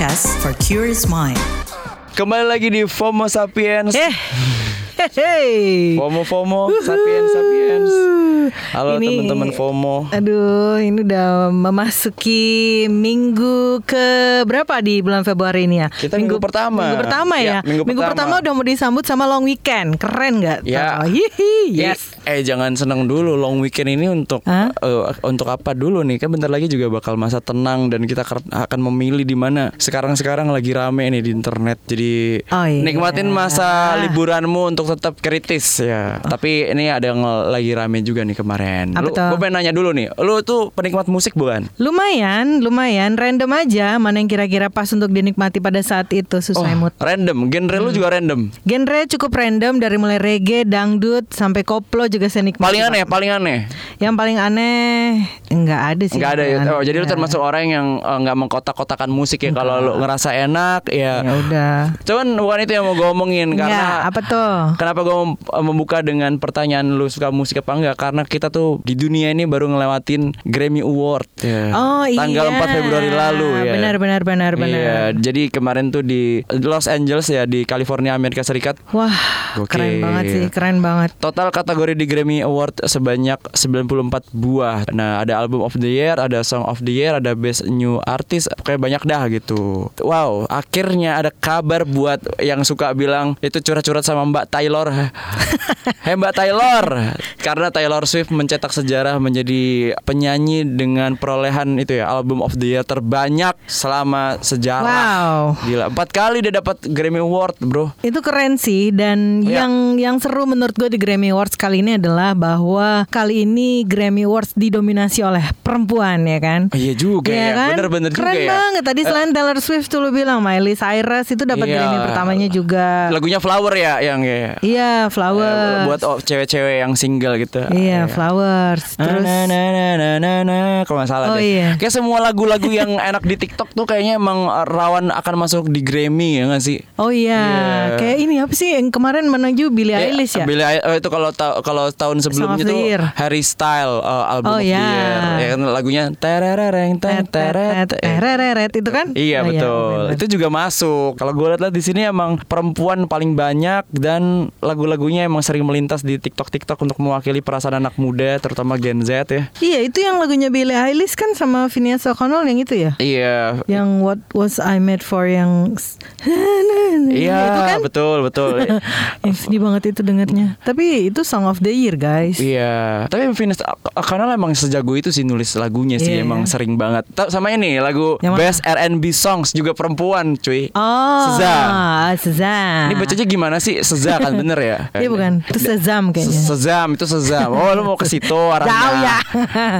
podcast for curious mind. Kembali lagi di FOMO Sapiens. Eh, hehehe. FOMO FOMO Sapiens Sapiens. Halo teman-teman FOMO. Aduh, ini udah memasuki minggu ke berapa di bulan Februari ini ya? Kita minggu pertama. Minggu pertama ya. Ya, minggu pertama. udah mau disambut sama long weekend. Keren nggak? Ya. Oh, hihi, yes. Eh, eh, jangan senang dulu long weekend ini untuk eh, untuk apa dulu nih? Kan bentar lagi juga bakal masa tenang dan kita akan memilih di mana. Sekarang-sekarang lagi rame nih di internet. Jadi Oh, iya. nikmatin masa liburanmu untuk tetap kritis ya. Tapi ini ada yang lagi rame juga nih kemarin. Apa Lu, tuh? gue pengen nanya dulu nih. Lu tuh penikmat musik bukan? Lumayan, lumayan. Random aja mana yang kira-kira pas untuk dinikmati pada saat itu sesuai mood. random. Genre Hmm. lu juga random. Genre cukup random dari mulai reggae, dangdut sampai koplo juga saya nikmati. Paling aneh, paling aneh. Yang paling aneh enggak ada sih. Enggak ada ya. Oh, jadi lu termasuk orang yang eh, nggak mengkotak-kotakan musik ya. Kalau lu ngerasa enak ya. Ya udah. Cuman bukan itu yang mau gue omongin karena apa tuh? Kenapa gue membuka dengan pertanyaan lu suka musik apa enggak? Karena kita tuh di dunia ini baru ngelewatin Grammy Award ya. Oh iya. Tanggal 4 Februari lalu ya. Benar benar benar benar. Iya, jadi kemarin tuh di Los Angeles ya di California Amerika Serikat. Wah, Gokil. keren banget sih, keren banget. Total kategori di Grammy Award sebanyak 94 buah. Nah, ada Album of the Year, ada Song of the Year, ada Best New Artist, kayak banyak dah gitu. Wow, akhirnya ada kabar buat yang suka bilang itu curhat-curhat sama Mbak Taylor. Hei Mbak Taylor, karena Taylor Swift mencetak sejarah menjadi penyanyi dengan perolehan itu ya Album of the Year terbanyak selama sejarah. Wow. Gila, empat kali dia dapat Grammy Award, bro. Itu keren sih dan Iya. yang yang seru menurut gue di Grammy Awards kali ini adalah bahwa kali ini Grammy Awards didominasi oleh perempuan ya kan. Oh, iya juga Iya ya, kan? bener-bener juga Keren ya. banget tadi selain Taylor Swift tuh lu bilang Miley Cyrus itu dapat Iya. Grammy pertamanya juga. Lagunya Flower ya yang ya. Iya, Eh, Flowers. buat oh, cewek-cewek yang single gitu. Iya, Flowers. Terus na na na na na na kalau nggak salah Oh, deh. iya. Kayak semua lagu-lagu yang enak di TikTok tuh kayaknya emang rawan akan masuk di Grammy ya nggak sih? Oh iya, Iya. kayak ini apa sih yang kemarin menuju Billie Eh, Eilish ya? Billie Eilish- oh, itu kalau ta- kalau tahun sebelumnya tuh. Harry Style uh, album Oh, iya. year. Ya kan lagunya terereng tet, tereret itu kan? Iya Oh, betul. bener. itu juga masuk. Kalau gue lihat di sini emang perempuan paling banyak dan lagu-lagunya emang sering melintas di TikTok TikTok untuk mewakili perasaan anak muda, terutama Gen Z ya. Iya, itu yang lagunya Billie Eilish kan sama Phineas O'Connell yang itu ya? Iya. Yang What Was I Made For yang Iya, kan? betul betul. yang sedih banget itu dengarnya. Tapi itu Song of the Year guys. Iya, tapi Venus karena emang sejago itu sih nulis lagunya sih Iya. emang sering banget. Sama ini lagu Yang mana? Best R&B Songs juga perempuan, cuy. Oh, Seza. Seza. Ini bacanya gimana sih? Seza kan bener ya? Iya bukan, itu Sezam kayaknya. Sezam itu sezam. Oh lu mau ke situ arahnya. Jauh ya.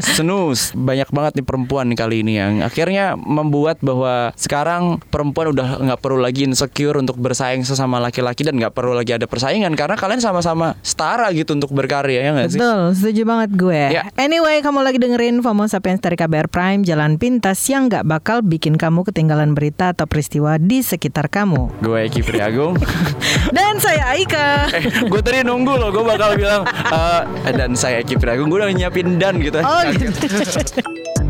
Senus banyak banget nih perempuan nih kali ini yang akhirnya membuat bahwa sekarang perempuan udah nggak perlu lagi insecure untuk bersaing sesama laki-laki dan nggak perlu lagi ada persaingan karena kalian sama-sama setara gitu untuk berkarya ya nggak sih? Betul, setuju banget gue. Ya. Anyway, kamu lagi dengerin FOMO Sapiens dari KBR Prime, jalan pintas yang nggak bakal bikin kamu ketinggalan berita atau peristiwa di sekitar kamu. Gue Eki Priagung. Dan saya Aika. eh, gue tadi nunggu loh, gue bakal bilang eh, dan saya Eki Priagung. Gue udah nyiapin dan gitu. Oh gitu.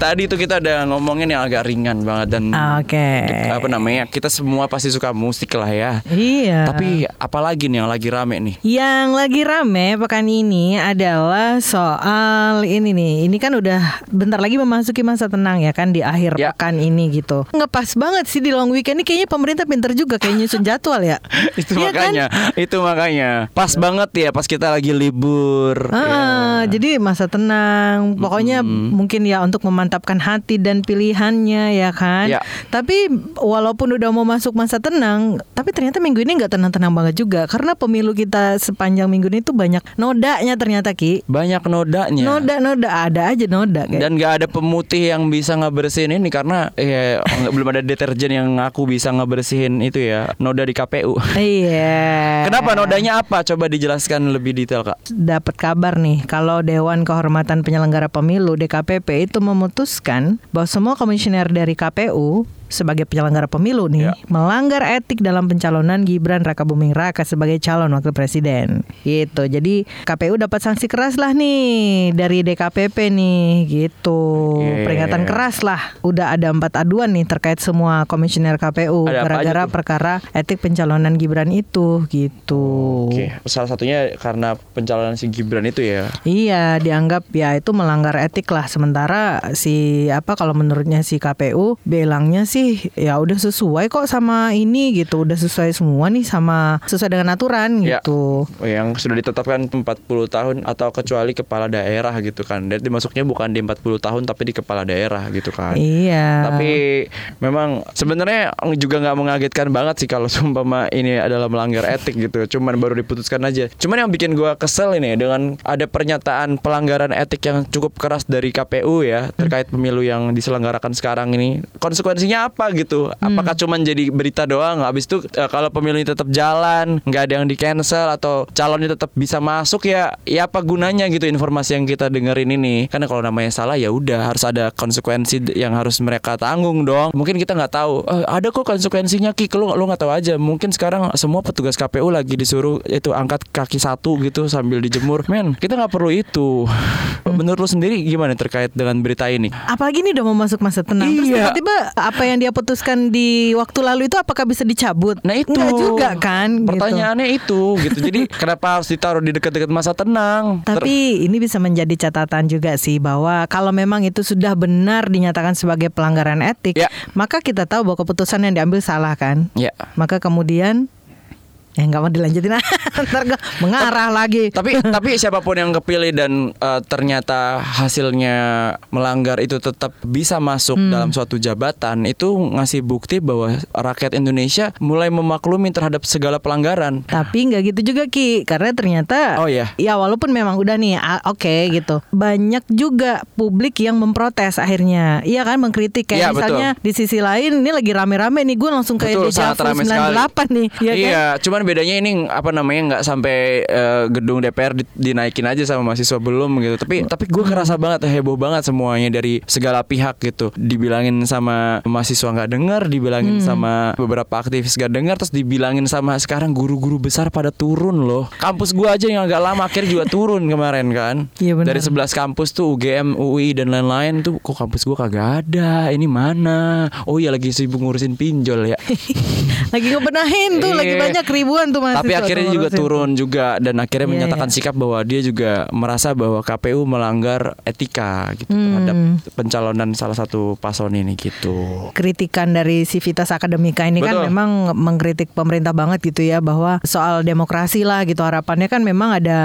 Tadi itu kita udah ngomongin yang agak ringan banget dan Oke. apa namanya? Kita semua pasti suka musik lah ya. Iya. Tapi apalagi nih yang lagi rame nih? Yang lagi rame pekan ini adalah soal ini nih. Ini kan udah bentar lagi memasuki masa tenang ya kan di akhir Ya. pekan ini gitu. Ngepas banget sih di long weekend ini kayaknya pemerintah pinter juga kayak nyusun jadwal ya. itu kan? makanya, itu makanya. Pas banget ya pas kita lagi libur. Ah, Ya. Jadi masa tenang, pokoknya mungkin ya untuk memantapkan hati dan pilihannya ya kan. Ya. Tapi walaupun udah mau masuk masa tenang, tapi ternyata minggu ini nggak tenang-tenang banget juga karena pemilu kita sepanjang minggu ini tuh banyak nodanya ternyata ki. Banyak nodanya. Noda-noda ada aja noda kayak. dan gak ada pemutih yang bisa ngebersihin ini karena ya nggak- belum ada deterjen yang ngaku bisa ngebersihin itu ya noda di KPU. Iya. Kenapa nodanya apa? Coba dijelaskan lebih detail kak. dapat kabar nih kalau Dewan Kehormatan Penyelenggara Pemilu DKPP itu memutuskan bahwa semua komisioner dari KPU sebagai penyelenggara pemilu nih Ya. melanggar etik dalam pencalonan Gibran Raka Buming Raka sebagai calon wakil presiden. Gitu. Jadi KPU dapat sanksi keras lah nih dari DKPP nih gitu. Oke. Peringatan keras lah. Udah ada empat aduan nih terkait semua komisioner KPU gara-gara perkara etik pencalonan Gibran itu gitu. Oke, salah satunya karena pencalonan si Gibran itu ya. Iya, dianggap ya itu melanggar etik lah. Sementara si apa kalau menurutnya si KPU bilangnya sih ya udah sesuai kok sama ini gitu, udah sesuai semua nih sama sesuai dengan aturan Ya. gitu. yang sudah ditetapkan 40 tahun atau kecuali kepala daerah gitu kan. Dan dimasuknya bukan di 40 tahun tapi di kepala daerah gitu kan. Iya. Tapi memang sebenarnya juga nggak mengagetkan banget sih kalau sumpama ini adalah melanggar etik gitu. Cuman baru diputuskan aja. Cuman yang bikin gua kesel ini dengan ada pernyataan pelanggaran etik yang cukup keras dari KPU ya terkait pemilu yang diselenggarakan sekarang ini. Konsekuensinya apa gitu? Apakah cuman jadi berita doang? Habis itu eh, kalau pemilu ini tetap jalan, nggak ada yang di cancel atau calonnya tetap bisa masuk ya, ya apa gunanya gitu informasi yang kita dengerin ini? Karena kalau namanya salah ya udah harus ada konsekuensi yang harus mereka tanggung dong. Mungkin kita nggak tahu. Eh, ada kok konsekuensinya Ki, lu lu nggak tahu aja. Mungkin sekarang semua petugas KPU lagi disuruh itu angkat kaki satu gitu sambil dijemur. Men, kita nggak perlu itu. Menurut lu sendiri gimana terkait dengan berita ini? Apalagi ini udah mau masuk masa tenang. Terus Iya. tiba-tiba apa yang dia putuskan di waktu lalu itu apakah bisa dicabut? Nah itu Enggak juga kan? gitu. Pertanyaannya itu gitu. Jadi kenapa harus ditaruh di dekat-dekat masa tenang? Ter- Tapi ini bisa menjadi catatan juga sih bahwa kalau memang itu sudah benar dinyatakan sebagai pelanggaran etik, Ya. maka kita tahu bahwa keputusan yang diambil salah kan. ya. Maka kemudian ya nggak mau dilanjutin ntar gue mengarah lagi. Tapi tapi siapa pun yang kepilih dan eh, ternyata hasilnya melanggar itu tetap bisa masuk Hmm. dalam suatu jabatan itu ngasih bukti bahwa rakyat Indonesia mulai memaklumi terhadap segala pelanggaran. Tapi nggak gitu juga Ki Karena ternyata Oh, iya. Ya walaupun memang udah nih ah, Oke gitu Banyak juga publik yang memprotes akhirnya Iya kan mengkritik Kayak Iya, misalnya di sisi lain Ini lagi rame-rame nih Gue langsung kayak Betul, Vu ramai 98 nih Iya kan? Iya, cuman bedanya ini apa namanya nggak sampai eh, gedung DPR di- dinaikin aja sama mahasiswa belum gitu. Tapi tapi gue kerasa banget heboh banget semuanya dari segala pihak gitu. Dibilangin sama mahasiswa nggak dengar, dibilangin sama beberapa aktivis nggak dengar, terus dibilangin sama sekarang guru-guru besar pada turun loh. Kampus gue aja yang agak lama akhirnya juga turun kemarin kan. Benar. Dari 11 kampus tuh UGM, UI dan lain-lain tuh kok kampus gue kagak ada. Ini mana? Oh iya lagi sibuk ngurusin pinjol ya. Lagi ngebenahin tuh Lagi Iya. banyak ribuan tuh mahasiswa Tapi akhirnya juga turun juga dan akhirnya Iya, menyatakan iya. sikap bahwa dia juga merasa bahwa KPU melanggar etika gitu Hmm. terhadap pencalonan salah satu paslon ini gitu. kritikan dari Civitas Akademika ini kan Betul. memang mengkritik pemerintah banget gitu ya bahwa soal demokrasi lah gitu harapannya kan memang ada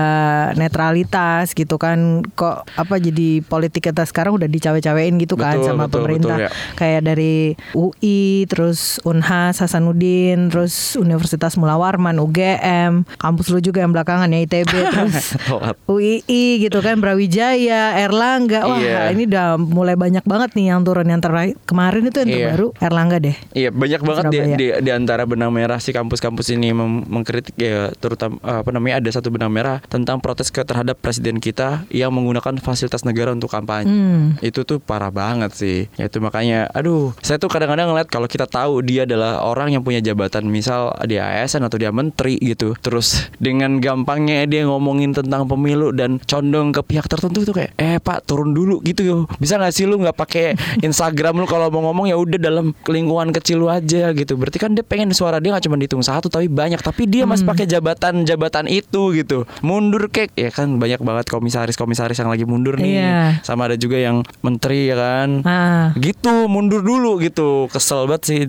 netralitas gitu kan kok apa jadi politik kita sekarang udah dicawe-cawein gitu kan Betul, sama betul, pemerintah betul, ya. kayak dari UI terus Unhas Hasanuddin terus Universitas Mula Warman UGM kampus lu juga yang belakangan ya ITB terus. UII gitu kan Brawijaya Erlangga wah Iya. ini udah mulai banyak banget nih yang turun yang terakhir kemarin itu yang Iya. terbaru Erlangga deh Iya banyak banget di, di, di antara benang merah si kampus-kampus ini mem- mengkritik ya terutama apa namanya ada satu benang merah tentang protes ke terhadap presiden kita yang menggunakan fasilitas negara untuk kampanye. Hmm. Itu tuh parah banget sih. Ya itu makanya aduh, saya tuh kadang-kadang ngeliat kalau kita tahu dia adalah orang yang punya jabatan misal dia ASN atau dia menteri gitu. Terus dengan gampangnya dia ngomongin tentang pemilu dan condong ke pihak tertentu tuh kayak eh Pak turun dulu gitu yo. Bisa gak sih lu nggak pakai Instagram lu kalau mau ngomong ya udah dalam lingkungan kecil lu aja gitu. Berarti kan dia pengen suara dia nggak cuma dihitung satu tapi banyak tapi dia masih pakai jabatan-jabatan itu gitu. Mundur kek ya kan banyak banget komisaris-komisaris yang lagi mundur nih. Iya. Sama ada juga yang menteri ya kan. Ah. Gitu mundur dulu gitu. Kesel banget sih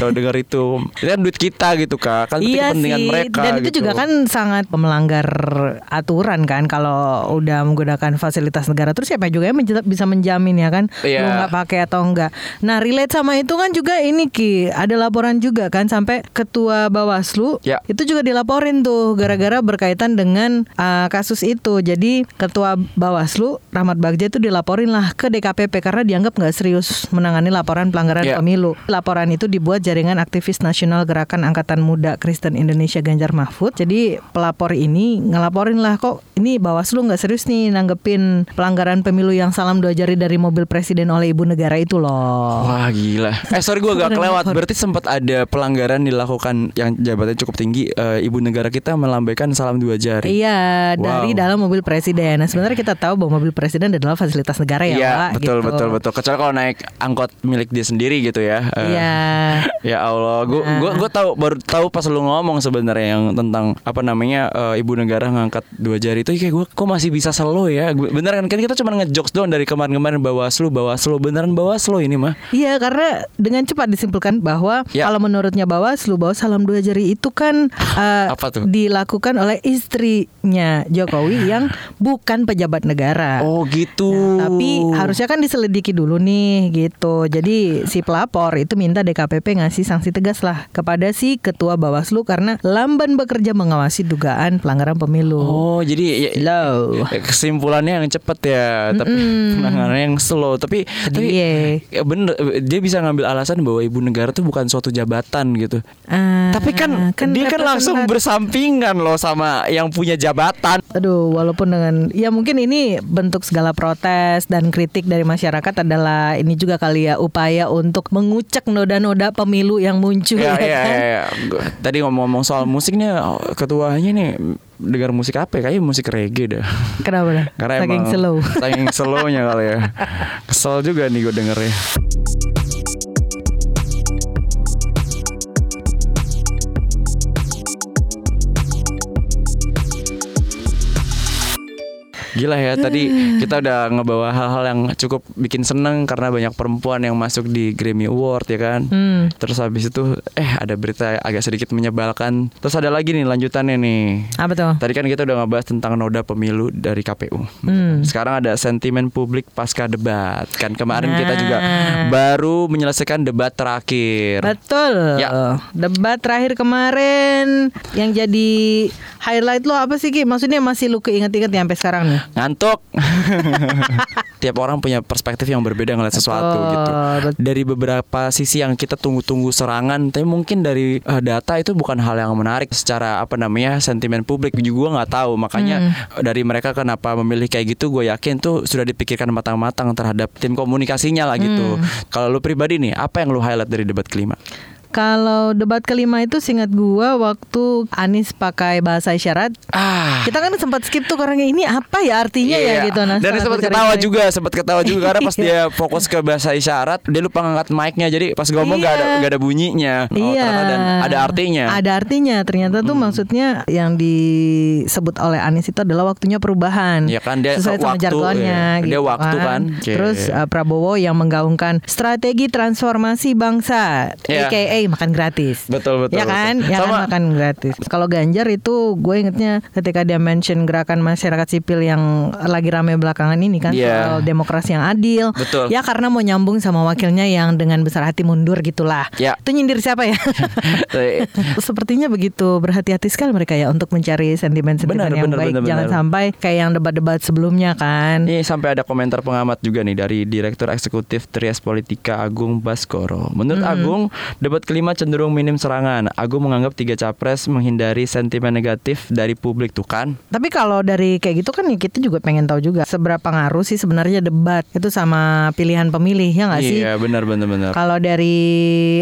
kalau dengar itu. Itu kan duit kita gitu Kak. Kan kepentingan sih, mereka dan itu gitu. juga kan sangat melanggar aturan kan kalau udah menggunakan fasilitas negara terus siapa juga yang bisa menjamin ya kan Iya. lu nggak pakai atau enggak. Nah relate sama itu kan juga ini ki ada laporan juga kan sampai ketua Bawaslu Ya. itu juga dilaporin tuh gara-gara berkaitan dengan uh, kasus itu. Jadi ketua Bawaslu Rahmat Bagja itu dilaporin lah ke DKPP karena dianggap nggak serius menangani laporan pelanggaran Ya. pemilu. Laporan itu dibuat jaringan aktivis nasional Gerakan Angkatan Muda Kristen Indonesia Indonesia Ganjar Mahfud. Jadi pelapor ini ngelaporin lah kok ini Bawaslu nggak serius nih nanggepin pelanggaran pemilu yang salam dua jari dari mobil presiden oleh ibu negara itu loh. Wah gila. Eh sorry gue agak kelewat. Berarti sempat ada pelanggaran dilakukan yang jabatannya cukup tinggi. Eh, ibu negara kita melambaikan salam dua jari. Iya dari Wow. dalam mobil presiden. Nah sebenarnya kita tahu bahwa mobil presiden adalah fasilitas negara ya, Iya Pak. betul gitu. betul betul. Kecuali kalau naik angkot milik dia sendiri gitu ya. Eh, Iya. Ya Allah, gue Nah. gua gua tahu baru tahu pas lu ngomong sebenarnya yang tentang apa namanya eh, ibu negara ngangkat dua jari itu kayak gue kok masih bisa slow ya. Gua- Bener kan kan kita cuma ngejokes doang dari kemarin-kemarin Bawaslu Bawaslu beneran Bawaslu ini mah. Iya karena dengan cepat disimpulkan bahwa Ya. kalau menurutnya Bawaslu bahwa salam dua jari itu kan eh, Apa tuh? dilakukan oleh istrinya Jokowi yang bukan pejabat negara. Oh gitu. Nah, tapi harusnya kan diselidiki dulu nih gitu. Jadi si pelapor itu minta DKPP ngasih sanksi tegas lah kepada si ketua Bawaslu karena lamban bekerja mengawasi dugaan pelanggaran pemilu. Oh jadi ya, Slow. ya, kesimpulannya yang cepet ya, tapi penanganannya yang slow. Tapi tapi ya bener dia bisa ngambil alasan bahwa ibu negara tuh bukan suatu jabatan gitu. Ah, Tapi kan, dia kan langsung bersampingan loh sama yang punya jabatan. Aduh, walaupun dengan ya mungkin ini bentuk segala protes dan kritik dari masyarakat adalah ini juga kali ya upaya untuk mengucek noda-noda pemilu yang muncul Ya, ya, ya, kan. ya, ya. Tadi ngomong-ngomong soal musiknya, ketuanya nih dengar musik apa ya? Kayaknya musik reggae dah. Kenapa dah? Karena Saking emang slow. Saking slownya kali ya. Kesel juga nih gue dengernya. Gila ya tadi kita udah ngebawa hal-hal yang cukup bikin seneng karena banyak perempuan yang masuk di Grammy Award ya kan. Hmm. Terus habis itu eh ada berita agak sedikit menyebalkan. Terus ada lagi nih lanjutannya nih. Apa tuh? Tadi kan kita udah ngebahas tentang noda pemilu dari KPU. Hmm. Sekarang ada sentimen publik pasca debat. Kan kemarin kita juga Nah. baru menyelesaikan debat terakhir. Betul. Ya. Debat terakhir kemarin yang jadi highlight lo apa sih Ki? Maksudnya masih lu keinget-inget ya sampai sekarang nih? Ngantuk. Tiap orang punya perspektif yang berbeda ngeliat sesuatu Betul, gitu. Dari beberapa sisi yang kita tunggu-tunggu serangan, tapi mungkin dari eh, data itu bukan hal yang menarik secara apa namanya sentimen publik juga nggak tahu. Makanya Hmm. dari mereka kenapa memilih kayak gitu, gue yakin tuh sudah dipikirkan matang-matang terhadap tim komunikasinya lah gitu. Hmm. Kalau lu pribadi nih, apa yang lu highlight dari debat kelima? Kalau debat kelima itu singkat gua waktu Anies pakai bahasa isyarat. Ah. Kita kan sempat skip tuh karena ini apa ya artinya ya Iya. gitu. Nah, Dan sempat cari ketawa tahu- juga, sempat ketawa juga karena pas dia fokus ke bahasa isyarat, dia lupa ngangkat mic-nya. Jadi pas ngomong gak ada Iya. gak ada bunyinya. Oh, iya. ternyata dan ada artinya. Hmm. Ada artinya. Ternyata tuh maksudnya yang disebut oleh Anies itu adalah waktunya perubahan. Iya kan, dia sesuai sama waktu, jargonnya. iya. Dia waktu kan. Oke. Terus uh, Prabowo yang menggaungkan strategi transformasi bangsa, Iya. AKA makan gratis. Betul betul. Ya kan, betul. ya kan Sama makan gratis. Kalau Ganjar itu gue ingetnya ketika dia mention gerakan masyarakat sipil yang lagi rame belakangan ini kan Iya. soal demokrasi yang adil. Betul. Ya karena mau nyambung sama wakilnya yang dengan besar hati mundur gitulah. Ya. Itu nyindir siapa ya? Eh, Sepertinya begitu berhati-hati sekali mereka ya untuk mencari sentimen-sentimen yang benar, baik. benar, Jangan benar. sampai kayak yang debat-debat sebelumnya kan. Ini sampai ada komentar pengamat juga nih dari Direktur Eksekutif Trias Politika Agung Baskoro. Menurut Hmm. Agung, debat kelima cenderung minim serangan. Agung menganggap tiga capres menghindari sentimen negatif dari publik tuh kan. Tapi kalau dari kayak gitu kan ya kita juga pengen tahu juga seberapa ngaruh sih sebenarnya debat itu sama pilihan pemilih ya nggak sih? Iya, benar benar benar. Kalau dari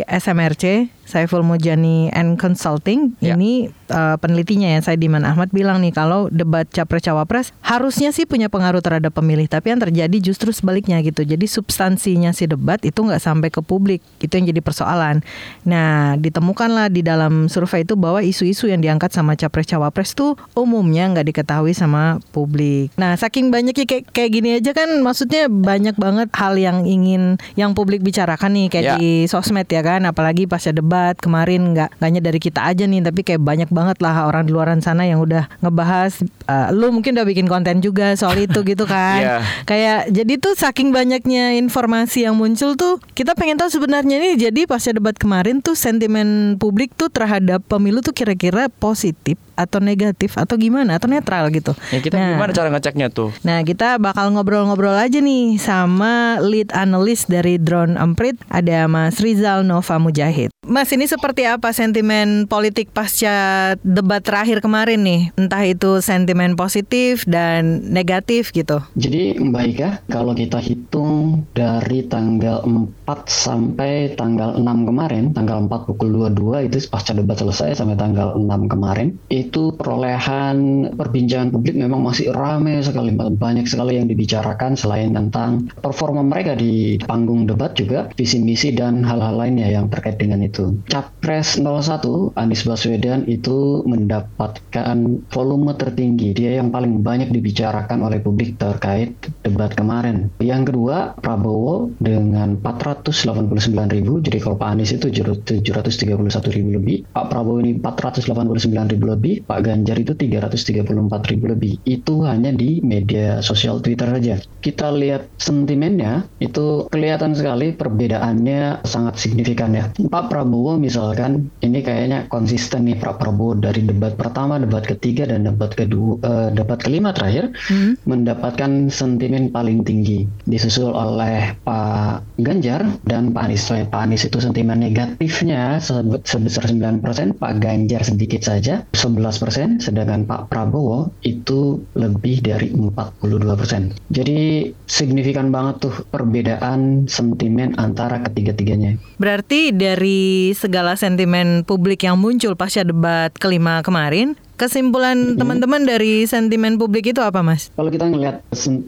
SMRC Saiful Mujani and Consulting Ya. ini uh, penelitinya ya Saidiman Ahmad bilang nih kalau debat capres cawapres harusnya sih punya pengaruh terhadap pemilih tapi yang terjadi justru sebaliknya gitu jadi substansinya si debat itu nggak sampai ke publik itu yang jadi persoalan nah ditemukanlah di dalam survei itu bahwa isu-isu yang diangkat sama capres cawapres tuh umumnya nggak diketahui sama publik nah saking banyaknya kayak kayak gini aja kan maksudnya banyak banget hal yang ingin yang publik bicarakan nih kayak Ya. di sosmed ya kan apalagi pasca debat kemarin nggak hanya dari kita aja nih tapi kayak banyak banget lah orang di luaran sana yang udah ngebahas eh, lu mungkin udah bikin konten juga soal itu gitu kan Iya. kayak jadi tuh saking banyaknya informasi yang muncul tuh kita pengen tahu sebenarnya nih jadi pasca debat kemarin tuh sentimen publik tuh terhadap pemilu tuh kira-kira positif atau negatif atau gimana atau netral gitu Ya kita Nah, gimana cara ngeceknya tuh? Nah kita bakal ngobrol-ngobrol aja nih sama lead analis dari Drone Emprit ada Mas Rizal Nova Mujahid. Mas, ini seperti apa sentimen politik pasca debat terakhir kemarin nih? Entah itu sentimen positif dan negatif gitu. Jadi Mbak Ika, kalau kita hitung dari tanggal 4 sampai tanggal 6 kemarin, tanggal 4 pukul 22 itu pasca debat selesai sampai tanggal 6 kemarin, itu perolehan perbincangan publik memang masih ramai sekali, banyak sekali yang dibicarakan selain tentang performa mereka di panggung debat juga, visi misi dan hal-hal lainnya yang terkait dengan itu. Capres 01 Anies Baswedan itu mendapatkan volume tertinggi, dia yang paling banyak dibicarakan oleh publik terkait debat kemarin. Yang kedua Prabowo dengan 489 ribu, jadi kalau Pak Anies itu 731 ribu lebih, Pak Prabowo ini 489 ribu lebih, Pak Ganjar itu 334 ribu lebih. Itu hanya di media sosial Twitter saja. Kita lihat sentimennya itu kelihatan sekali perbedaannya sangat signifikan ya. Pak Prabowo misalkan ini kayaknya konsisten nih Pak Prabowo dari debat pertama, debat ketiga dan debat kedua, uh, debat kelima terakhir hmm. mendapatkan sentimen paling tinggi disusul oleh Pak Ganjar dan Pak Anies. Pak Anies itu sentimen negatifnya sebesar 9%, Pak Ganjar sedikit saja 11%, sedangkan Pak Prabowo itu lebih dari 42%. Jadi signifikan banget tuh perbedaan sentimen antara ketiga-tiganya. Berarti dari segala sentimen publik yang muncul pasca debat kelima kemarin, kesimpulan teman-teman hmm. dari sentimen publik itu apa, Mas? Kalau kita ngelihat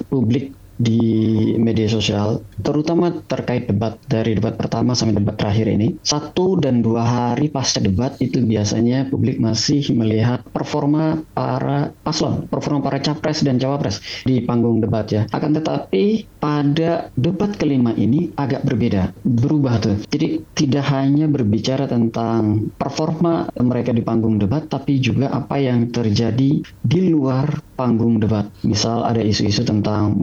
publik di media sosial, terutama terkait debat dari debat pertama sampai debat terakhir ini. Satu dan dua hari pasca debat itu biasanya publik masih melihat performa para paslon, performa para capres dan cawapres di panggung debat ya. Akan tetapi pada debat kelima ini agak berbeda, berubah tuh. Jadi tidak hanya berbicara tentang performa mereka di panggung debat, tapi juga apa yang terjadi di luar panggung debat. Misal ada isu-isu tentang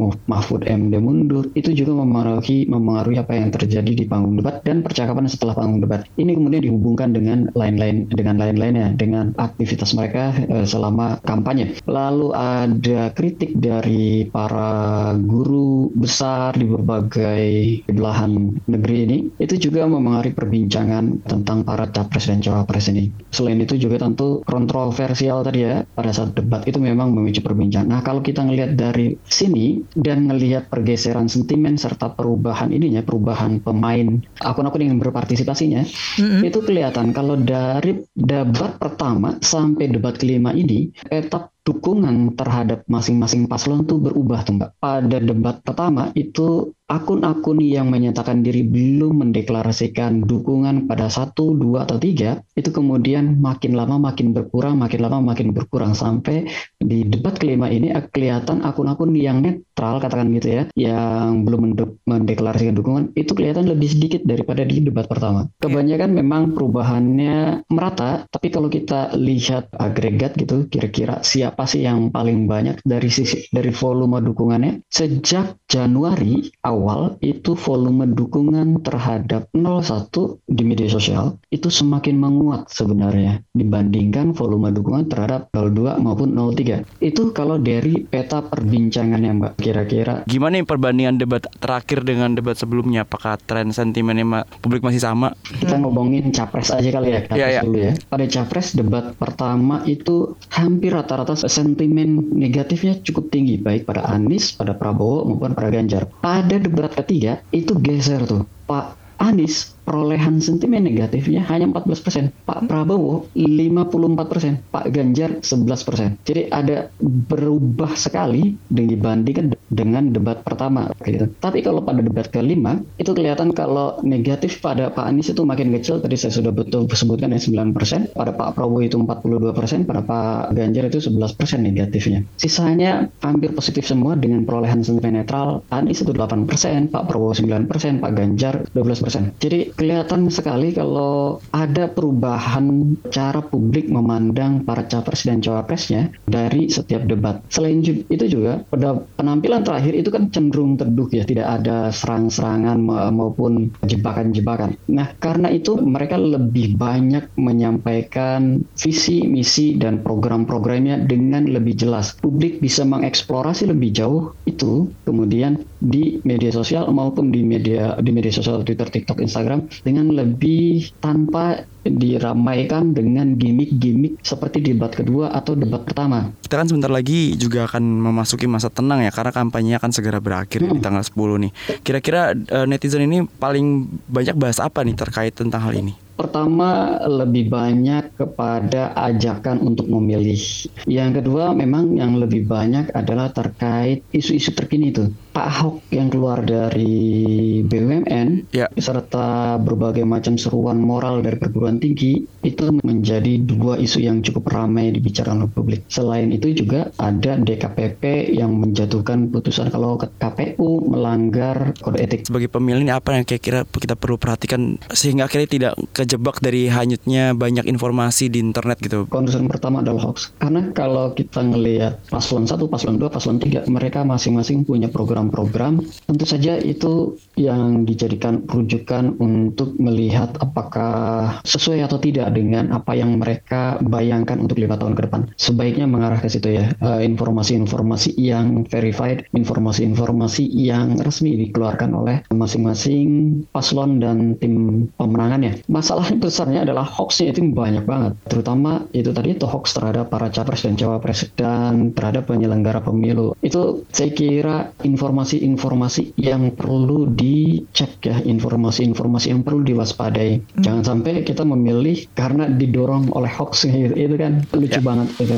Mahfud MD mundur, itu juga mempengaruhi mempengaruhi apa yang terjadi di panggung debat dan percakapan setelah panggung debat. Ini kemudian dihubungkan dengan lain-lain dengan lain-lainnya dengan aktivitas mereka e, selama kampanye. Lalu ada kritik dari para guru besar di berbagai belahan negeri ini. Itu juga mempengaruhi perbincangan tentang para capres dan cawapres ini. Selain itu juga tentu kontroversial tadi ya pada saat debat itu memang memicu perbincangan. Nah, kalau kita ngelihat dari sini dan melihat pergeseran sentimen serta perubahan ininya, perubahan pemain akun-akun yang berpartisipasinya, mm-hmm. itu kelihatan kalau dari debat pertama sampai debat kelima ini, etap dukungan terhadap masing-masing paslon tuh berubah tuh mbak. Pada debat pertama itu akun-akun yang menyatakan diri belum mendeklarasikan dukungan pada satu, dua atau tiga itu kemudian makin lama makin berkurang, makin lama makin berkurang sampai di debat kelima ini kelihatan akun-akun yang netral katakan gitu ya, yang belum mendeklarasikan dukungan itu kelihatan lebih sedikit daripada di debat pertama. Kebanyakan memang perubahannya merata, tapi kalau kita lihat agregat gitu, kira-kira siapa sih yang paling banyak dari sisi dari volume dukungannya. Sejak Januari awal itu volume dukungan terhadap 01 di media sosial itu semakin menguat sebenarnya dibandingkan volume dukungan terhadap 02 maupun 03. Itu kalau dari peta perbincangannya Mbak kira-kira. Gimana nih perbandingan debat terakhir dengan debat sebelumnya? Apakah tren sentimennya publik masih sama? Kita ngomongin capres aja kali ya, capres yeah, yeah. dulu ya. Pada capres debat pertama itu hampir rata-rata sentimen negatifnya cukup tinggi baik pada Anies, pada Prabowo maupun pada Ganjar. Pada debat ketiga itu geser tuh. Pak Anies perolehan sentimen negatifnya hanya 14%. Pak Prabowo 54%, Pak Ganjar 11%. Jadi ada berubah sekali dibandingkan dengan debat pertama gitu. Tapi kalau pada debat kelima itu kelihatan kalau negatif pada Pak Anies itu makin kecil tadi saya sudah betul sebutkan ya 9%, pada Pak Prabowo itu 42%, pada Pak Ganjar itu 11% negatifnya. Sisanya hampir positif semua dengan perolehan sentimen netral. Anies itu 8%, Pak Prabowo 9%, Pak Ganjar 12%. Jadi kelihatan sekali kalau ada perubahan cara publik memandang para capres dan cawapresnya dari setiap debat. Selain itu juga pada penampilan terakhir itu kan cenderung teduh ya, tidak ada serang-serangan maupun jebakan-jebakan. Nah, karena itu mereka lebih banyak menyampaikan visi, misi dan program-programnya dengan lebih jelas. Publik bisa mengeksplorasi lebih jauh itu kemudian di media sosial maupun di media di media sosial Twitter, TikTok, Instagram dengan lebih tanpa diramaikan dengan gimmick-gimmick seperti debat kedua atau debat pertama. Kita kan sebentar lagi juga akan memasuki masa tenang ya karena kampanye akan segera berakhir hmm. di tanggal 10 nih. Kira-kira uh, netizen ini paling banyak bahas apa nih terkait tentang hal ini? Pertama lebih banyak kepada ajakan untuk memilih. Yang kedua memang yang lebih banyak adalah terkait isu-isu terkini itu. Pak Ahok yang keluar dari BUMN ya. serta berbagai macam seruan moral dari perguruan tinggi itu menjadi dua isu yang cukup ramai dibicarakan oleh publik. Selain itu juga ada DKPP yang menjatuhkan putusan kalau KPU melanggar kode etik. Sebagai pemilih apa yang kira-kira kita perlu perhatikan sehingga akhirnya tidak kejebak dari hanyutnya banyak informasi di internet gitu. Concern pertama adalah hoax. Karena kalau kita ngelihat paslon 1, paslon 2, paslon 3 mereka masing-masing punya program program-program, tentu saja itu yang dijadikan rujukan untuk melihat apakah sesuai atau tidak dengan apa yang mereka bayangkan untuk lima tahun ke depan. Sebaiknya mengarah ke situ ya, eh, informasi-informasi yang verified, informasi-informasi yang resmi dikeluarkan oleh masing-masing paslon dan tim pemenangannya. Masalah besarnya adalah hoaxnya itu banyak banget, terutama itu tadi itu hoax terhadap para capres dan cawapres dan terhadap penyelenggara pemilu. Itu saya kira informasi informasi-informasi yang perlu dicek ya, informasi-informasi yang perlu diwaspadai. Hmm. Jangan sampai kita memilih karena didorong oleh hoax gitu. Itu kan lucu ya. banget itu.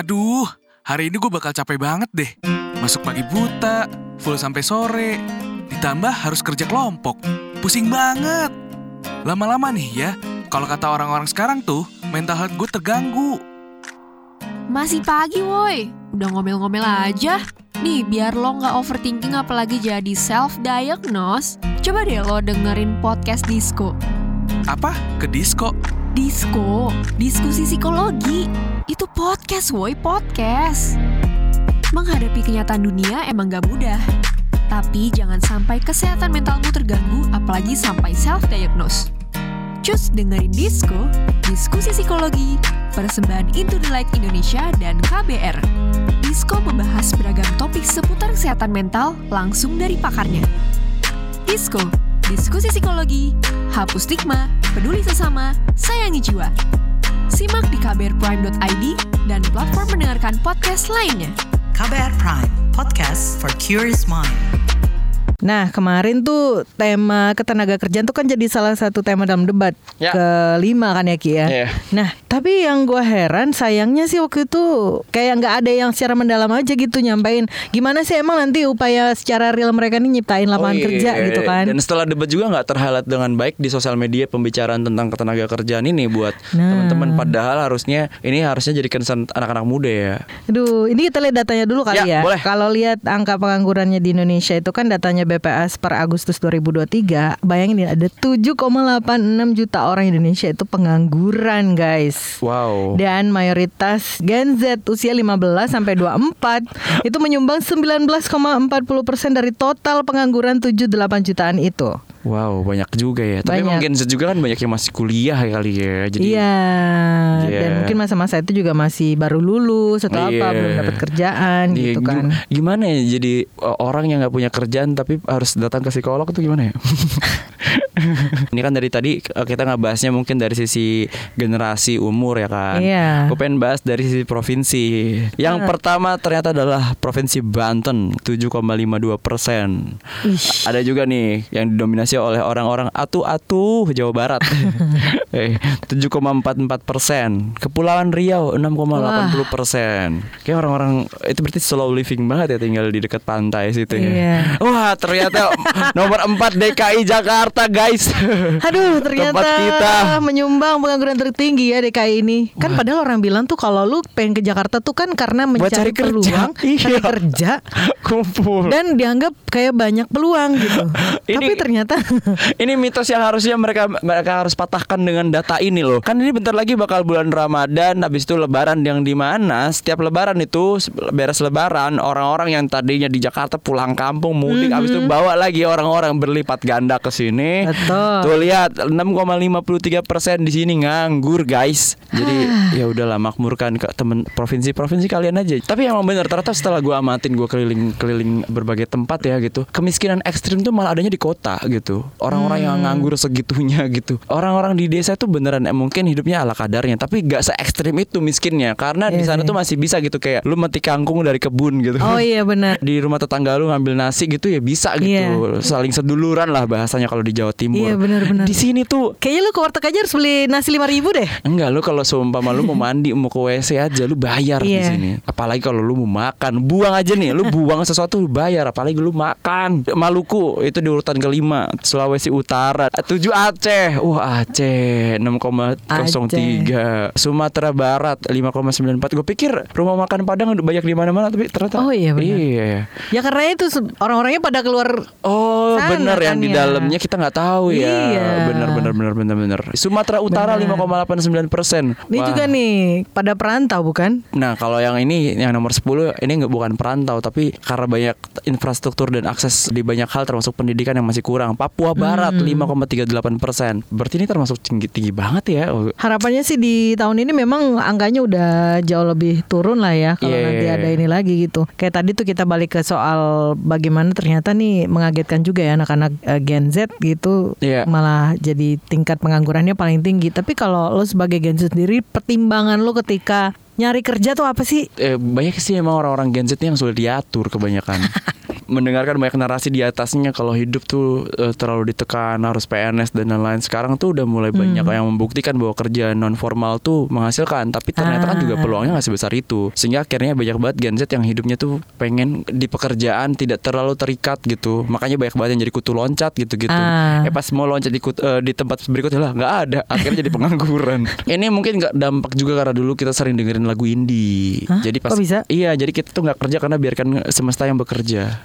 Aduh, hari ini gue bakal capek banget deh. Masuk pagi buta, full sampai sore, ditambah harus kerja kelompok. Pusing banget. Lama-lama nih ya, kalau kata orang-orang sekarang tuh, mental health gue terganggu. Masih pagi woi, udah ngomel-ngomel aja. Nih, biar lo nggak overthinking apalagi jadi self-diagnose, coba deh lo dengerin podcast Disco. Apa? Ke Disco? Disco, diskusi psikologi. Itu podcast woi, podcast. Menghadapi kenyataan dunia emang gak mudah. Tapi jangan sampai kesehatan mentalmu terganggu, apalagi sampai self-diagnose. Cus dengerin Disco, diskusi psikologi, persembahan Into the Light Indonesia dan KBR. Disco membahas beragam topik seputar kesehatan mental langsung dari pakarnya. Disco, diskusi psikologi, hapus stigma, peduli sesama, sayangi jiwa. Simak di kbrprime.id dan platform mendengarkan podcast lainnya. KBR Prime, podcast for curious mind. Nah kemarin tuh tema ketenaga kerjaan tuh kan jadi salah satu tema dalam debat ya. kelima kan ya Ki ya. Yeah. Nah tapi yang gue heran sayangnya sih waktu itu kayak nggak ada yang secara mendalam aja gitu nyampein gimana sih emang nanti upaya secara real mereka nih nyiptain lapangan oh, iya, kerja iya, gitu kan. Dan setelah debat juga nggak terhalat dengan baik di sosial media pembicaraan tentang ketenaga kerjaan ini buat nah. teman-teman padahal harusnya ini harusnya jadi concern anak-anak muda ya. Aduh, ini kita lihat datanya dulu kali ya. ya. Kalau lihat angka penganggurannya di Indonesia itu kan datanya BPS per Agustus 2023, bayangin ya ada 7,86 juta orang Indonesia itu pengangguran, guys. Wow. Dan mayoritas Gen Z usia 15 sampai 24 itu menyumbang 19,40 persen dari total pengangguran 78 jutaan itu. Wow, banyak juga ya. Tapi banyak. mungkin juga kan banyak yang masih kuliah kali ya. Jadi Iya. Yeah. Dan mungkin masa-masa itu juga masih baru lulus atau yeah. apa, iya. belum dapat kerjaan yeah. gitu kan. Gimana ya jadi orang yang nggak punya kerjaan tapi harus datang ke psikolog itu gimana ya? Ini kan dari tadi eh, kita nggak bahasnya mungkin dari sisi generasi umur ya kan. Iya. Gue pengen bahas dari sisi provinsi. Yang uh. pertama ternyata adalah provinsi Banten 7,52 persen. Ada juga nih yang didominasi didominasi oleh orang-orang atu-atu Jawa Barat. eh, 7,44 persen. Kepulauan Riau 6,80 persen. Kayak orang-orang itu berarti slow living banget ya tinggal di dekat pantai situ ya. Iya. Wah ternyata nomor 4 DKI Jakarta guys. Aduh ternyata Tempat kita menyumbang pengangguran tertinggi ya DKI ini. Kan Wah. padahal orang bilang tuh kalau lu pengen ke Jakarta tuh kan karena mencari peluang, kerja. Iya. cari kerja, kumpul dan dianggap kayak banyak peluang gitu. Ini, Tapi ternyata ini mitos yang harusnya mereka mereka harus patahkan dengan data ini loh. Kan ini bentar lagi bakal bulan Ramadan, habis itu Lebaran yang di mana setiap Lebaran itu beres Lebaran orang-orang yang tadinya di Jakarta pulang kampung mudik, mm -hmm. habis itu bawa lagi orang-orang berlipat ganda ke sini. Betul. Tuh lihat 6,53 persen di sini nganggur guys. Jadi ya udahlah makmurkan ke temen provinsi-provinsi kalian aja. Tapi emang bener ternyata setelah gue amatin gue keliling-keliling berbagai tempat ya gitu. Kemiskinan ekstrim tuh malah adanya di kota gitu. Orang-orang yang Hmm. nganggur segitunya gitu. Orang-orang di desa tuh beneran eh, mungkin hidupnya ala kadarnya. Tapi gak se ekstrim itu miskinnya. Karena di Iya sana sih. tuh masih bisa gitu kayak lu meti kangkung dari kebun gitu. Oh iya benar. di rumah tetangga lu ngambil nasi gitu ya bisa gitu Iya. saling seduluran lah bahasanya kalau di Jawa Timur Iya, benar-benar. di sini tuh Kayaknya lu ke warteg aja harus beli nasi lima ribu deh. enggak lu kalau seumpama lu mau mandi mau ke WC aja lu bayar di Iya. sini apalagi kalau lu mau makan buang aja nih lu buang sesuatu lu bayar apalagi lu makan Maluku itu di urutan kelima Sulawesi Utara tujuh Aceh wah Aceh 6,03 Sumatera Barat 5,94 gue pikir rumah makan Padang banyak di mana-mana tapi ternyata Oh, iya, benar. iya Ya karena itu orang-orangnya pada keluar Oh Sana bener yang kan di ya. dalamnya kita nggak tahu ya. Iya. Bener bener bener bener bener. Sumatera Utara Bener. 5,89 persen. Ini juga nih pada perantau bukan? Nah kalau yang ini yang nomor 10 ini nggak bukan perantau tapi karena banyak infrastruktur dan akses di banyak hal termasuk pendidikan yang masih kurang. Papua Barat Hmm. 5,38 persen. Berarti ini termasuk tinggi tinggi banget ya. Harapannya sih di tahun ini memang angkanya udah jauh lebih turun lah ya kalau Iya. nanti ada ini lagi gitu. Kayak tadi tuh kita balik ke soal bagaimana ternyata nih mengagetkan juga ya anak-anak eh, Gen Z gitu Iya. malah jadi tingkat penganggurannya paling tinggi. Tapi kalau lo sebagai Gen Z sendiri pertimbangan lo ketika nyari kerja tuh apa sih? eh, banyak sih emang orang-orang Gen Z yang sudah diatur kebanyakan. Mendengarkan banyak narasi di atasnya kalau hidup tuh eh, terlalu ditekan harus PNS dan lain-lain. Sekarang tuh udah mulai banyak Hmm. yang membuktikan bahwa kerja non formal tuh menghasilkan, tapi ternyata kan juga Ah. peluangnya nggak sebesar itu. Sehingga akhirnya banyak banget Gen Z yang hidupnya tuh pengen di pekerjaan tidak terlalu terikat gitu. Makanya banyak banget yang jadi kutu loncat gitu-gitu. Ah. Eh pas mau loncat di, kut- eh, di tempat berikutnya lah nggak ada. Akhirnya jadi pengangguran. Ini mungkin nggak dampak juga karena dulu kita sering dengerin lagu indie. Hah? Jadi pas Kok bisa? Iya, jadi kita tuh nggak kerja karena biarkan semesta yang bekerja.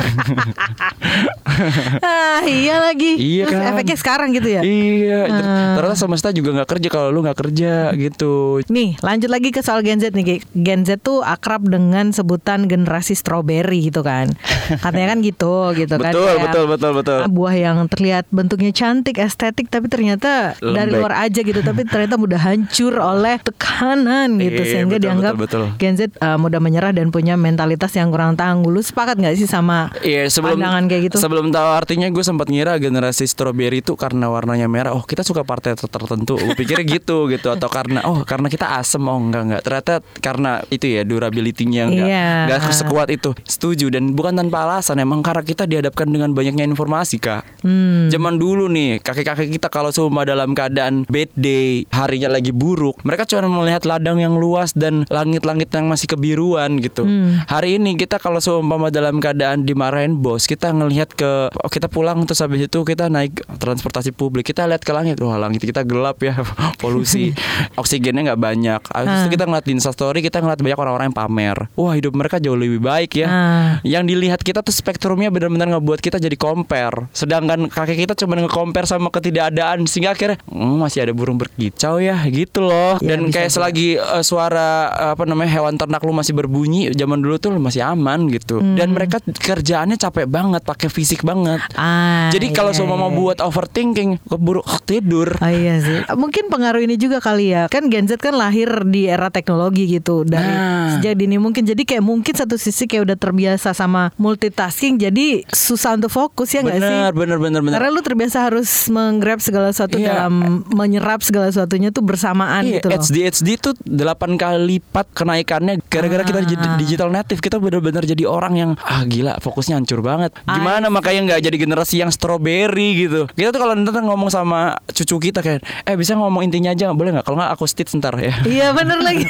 ah iya lagi. Iya Terus kan? efeknya sekarang gitu ya? Iya, Ah. ternyata semesta juga nggak kerja kalau lu nggak kerja gitu. Nih lanjut lagi ke soal Gen Z nih. Gen Z tuh akrab dengan sebutan generasi strawberry gitu kan Katanya kan gitu gitu kan Betul, Kayak betul, betul, betul. Buah yang terlihat bentuknya cantik, estetik Tapi ternyata dari Lembek. luar aja gitu Tapi ternyata mudah hancur oleh tekanan gitu Iya, Sehingga betul, dianggap betul, betul. Gen Z uh, mudah menyerah dan punya mentalitas yang kurang tangguh Lu sepakat gak sih sama Iya sebelum pandangan kayak gitu? sebelum tahu artinya gue sempat ngira generasi strawberry itu karena warnanya merah. Oh kita suka partai ter- tertentu. Gue pikirnya gitu gitu atau karena oh karena kita asem oh enggak enggak. Ternyata karena itu ya durability-nya enggak Iya. enggak sekuat itu. Setuju dan bukan tanpa alasan emang karena kita dihadapkan dengan banyaknya informasi kak. Hmm. Zaman dulu nih kakek-kakek kita kalau semua dalam keadaan bad day harinya lagi buruk mereka cuma melihat ladang yang luas dan langit-langit yang masih kebiruan gitu. Hmm. Hari ini kita kalau seumpama dalam keadaan dimarahin bos, kita ngelihat ke oh, kita pulang terus habis itu kita naik transportasi publik, kita lihat ke langit, wah langit kita gelap ya, polusi, oksigennya nggak banyak. Habis itu Ah. kita ngeliat di Instastory, kita ngeliat banyak orang-orang yang pamer. Wah hidup mereka jauh lebih baik ya. Ah. Yang dilihat kita tuh spektrumnya benar-benar ngebuat kita jadi compare. Sedangkan kakek kita cuma nge-compare sama ketidakadaan sehingga akhirnya "Hmm, masih ada burung berkicau ya gitu loh. Ya, Dan kayak selagi uh, suara uh, apa namanya hewan ternak lu masih berbunyi, zaman dulu tuh lu masih aman gitu. Hmm. Dan mereka kerjaannya capek banget, pakai fisik banget. Ah, Jadi kalau iya, semua mau iya. buat overthinking, keburu tidur. Oh iya sih. Mungkin pengaruh ini juga kali ya. Kan Gen Z kan lahir di era teknologi gitu dari Nah. sejak dini mungkin jadi kayak mungkin satu sisi kayak udah terbiasa sama multitasking jadi susah untuk fokus ya nggak sih? Bener, bener, bener, bener. Karena lu terbiasa harus menggrab segala sesuatu Iya. dalam menyerap segala sesuatunya tuh bersamaan Iya, gitu loh. HD tuh 8 kali lipat kenaikannya gara-gara kita Ah. digital native. Kita benar-benar jadi orang yang ah gila fokusnya hancur banget. Gimana I makanya nggak jadi generasi yang strawberry gitu. Kita tuh kalau ntar ngomong sama cucu kita kayak eh bisa ngomong intinya aja boleh nggak? Kalau nggak aku stitch ntar ya. Iya bener lagi.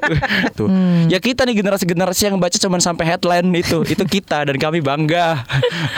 Tuh. Hmm. Ya kita nih generasi-generasi yang baca cuman sampai headline itu. Itu kita dan kami bangga.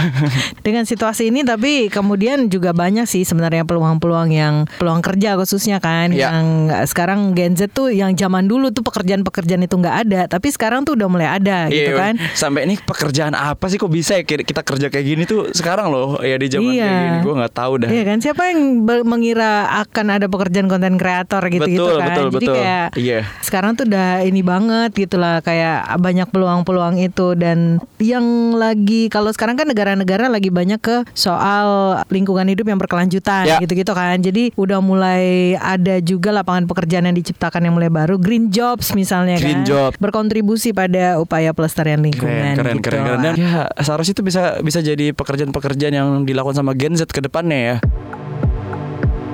Dengan situasi ini tapi kemudian juga banyak sih sebenarnya peluang-peluang yang peluang kerja khususnya kan Ya. yang sekarang Gen Z tuh yang zaman dulu tuh pekerjaan-pekerjaan itu nggak ada tapi sekarang tuh udah mulai ada gitu Iya, kan. Sampai ini pekerjaan apa sih kok bisa ya kita kerja kayak gini tuh sekarang loh ya di zaman Iya. kayak gini gue nggak tahu dah. Iya kan siapa yang mengira akan ada pekerjaan konten kreator gitu-gitu Betul, kan. betul, Jadi betul. kayak Iya. sekarang tuh udah ini banget gitu lah kayak banyak peluang-peluang itu dan yang lagi kalau sekarang kan negara-negara lagi banyak ke soal lingkungan hidup yang berkelanjutan Ya. gitu-gitu kan. Jadi udah mulai ada juga lapangan pekerjaan yang diciptakan yang mulai baru green jobs misalnya Green kan. job. Berkontribusi pada upaya pelestarian lingkungan Keren, keren, gitu keren, keren. Dan ya seharusnya itu bisa bisa jadi pekerjaan-pekerjaan yang dilakukan sama Gen Z ke depannya ya.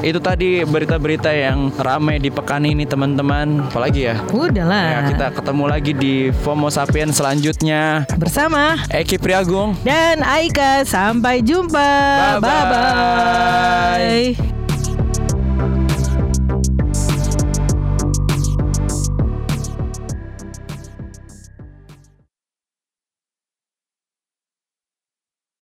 Itu tadi berita-berita yang ramai di pekan ini teman-teman. Apalagi ya? Udah lah. Ya, kita ketemu lagi di FOMO Sapien selanjutnya. bersama Eki Priagung. dan Aika sampai jumpa. Bye-bye. Bye bye.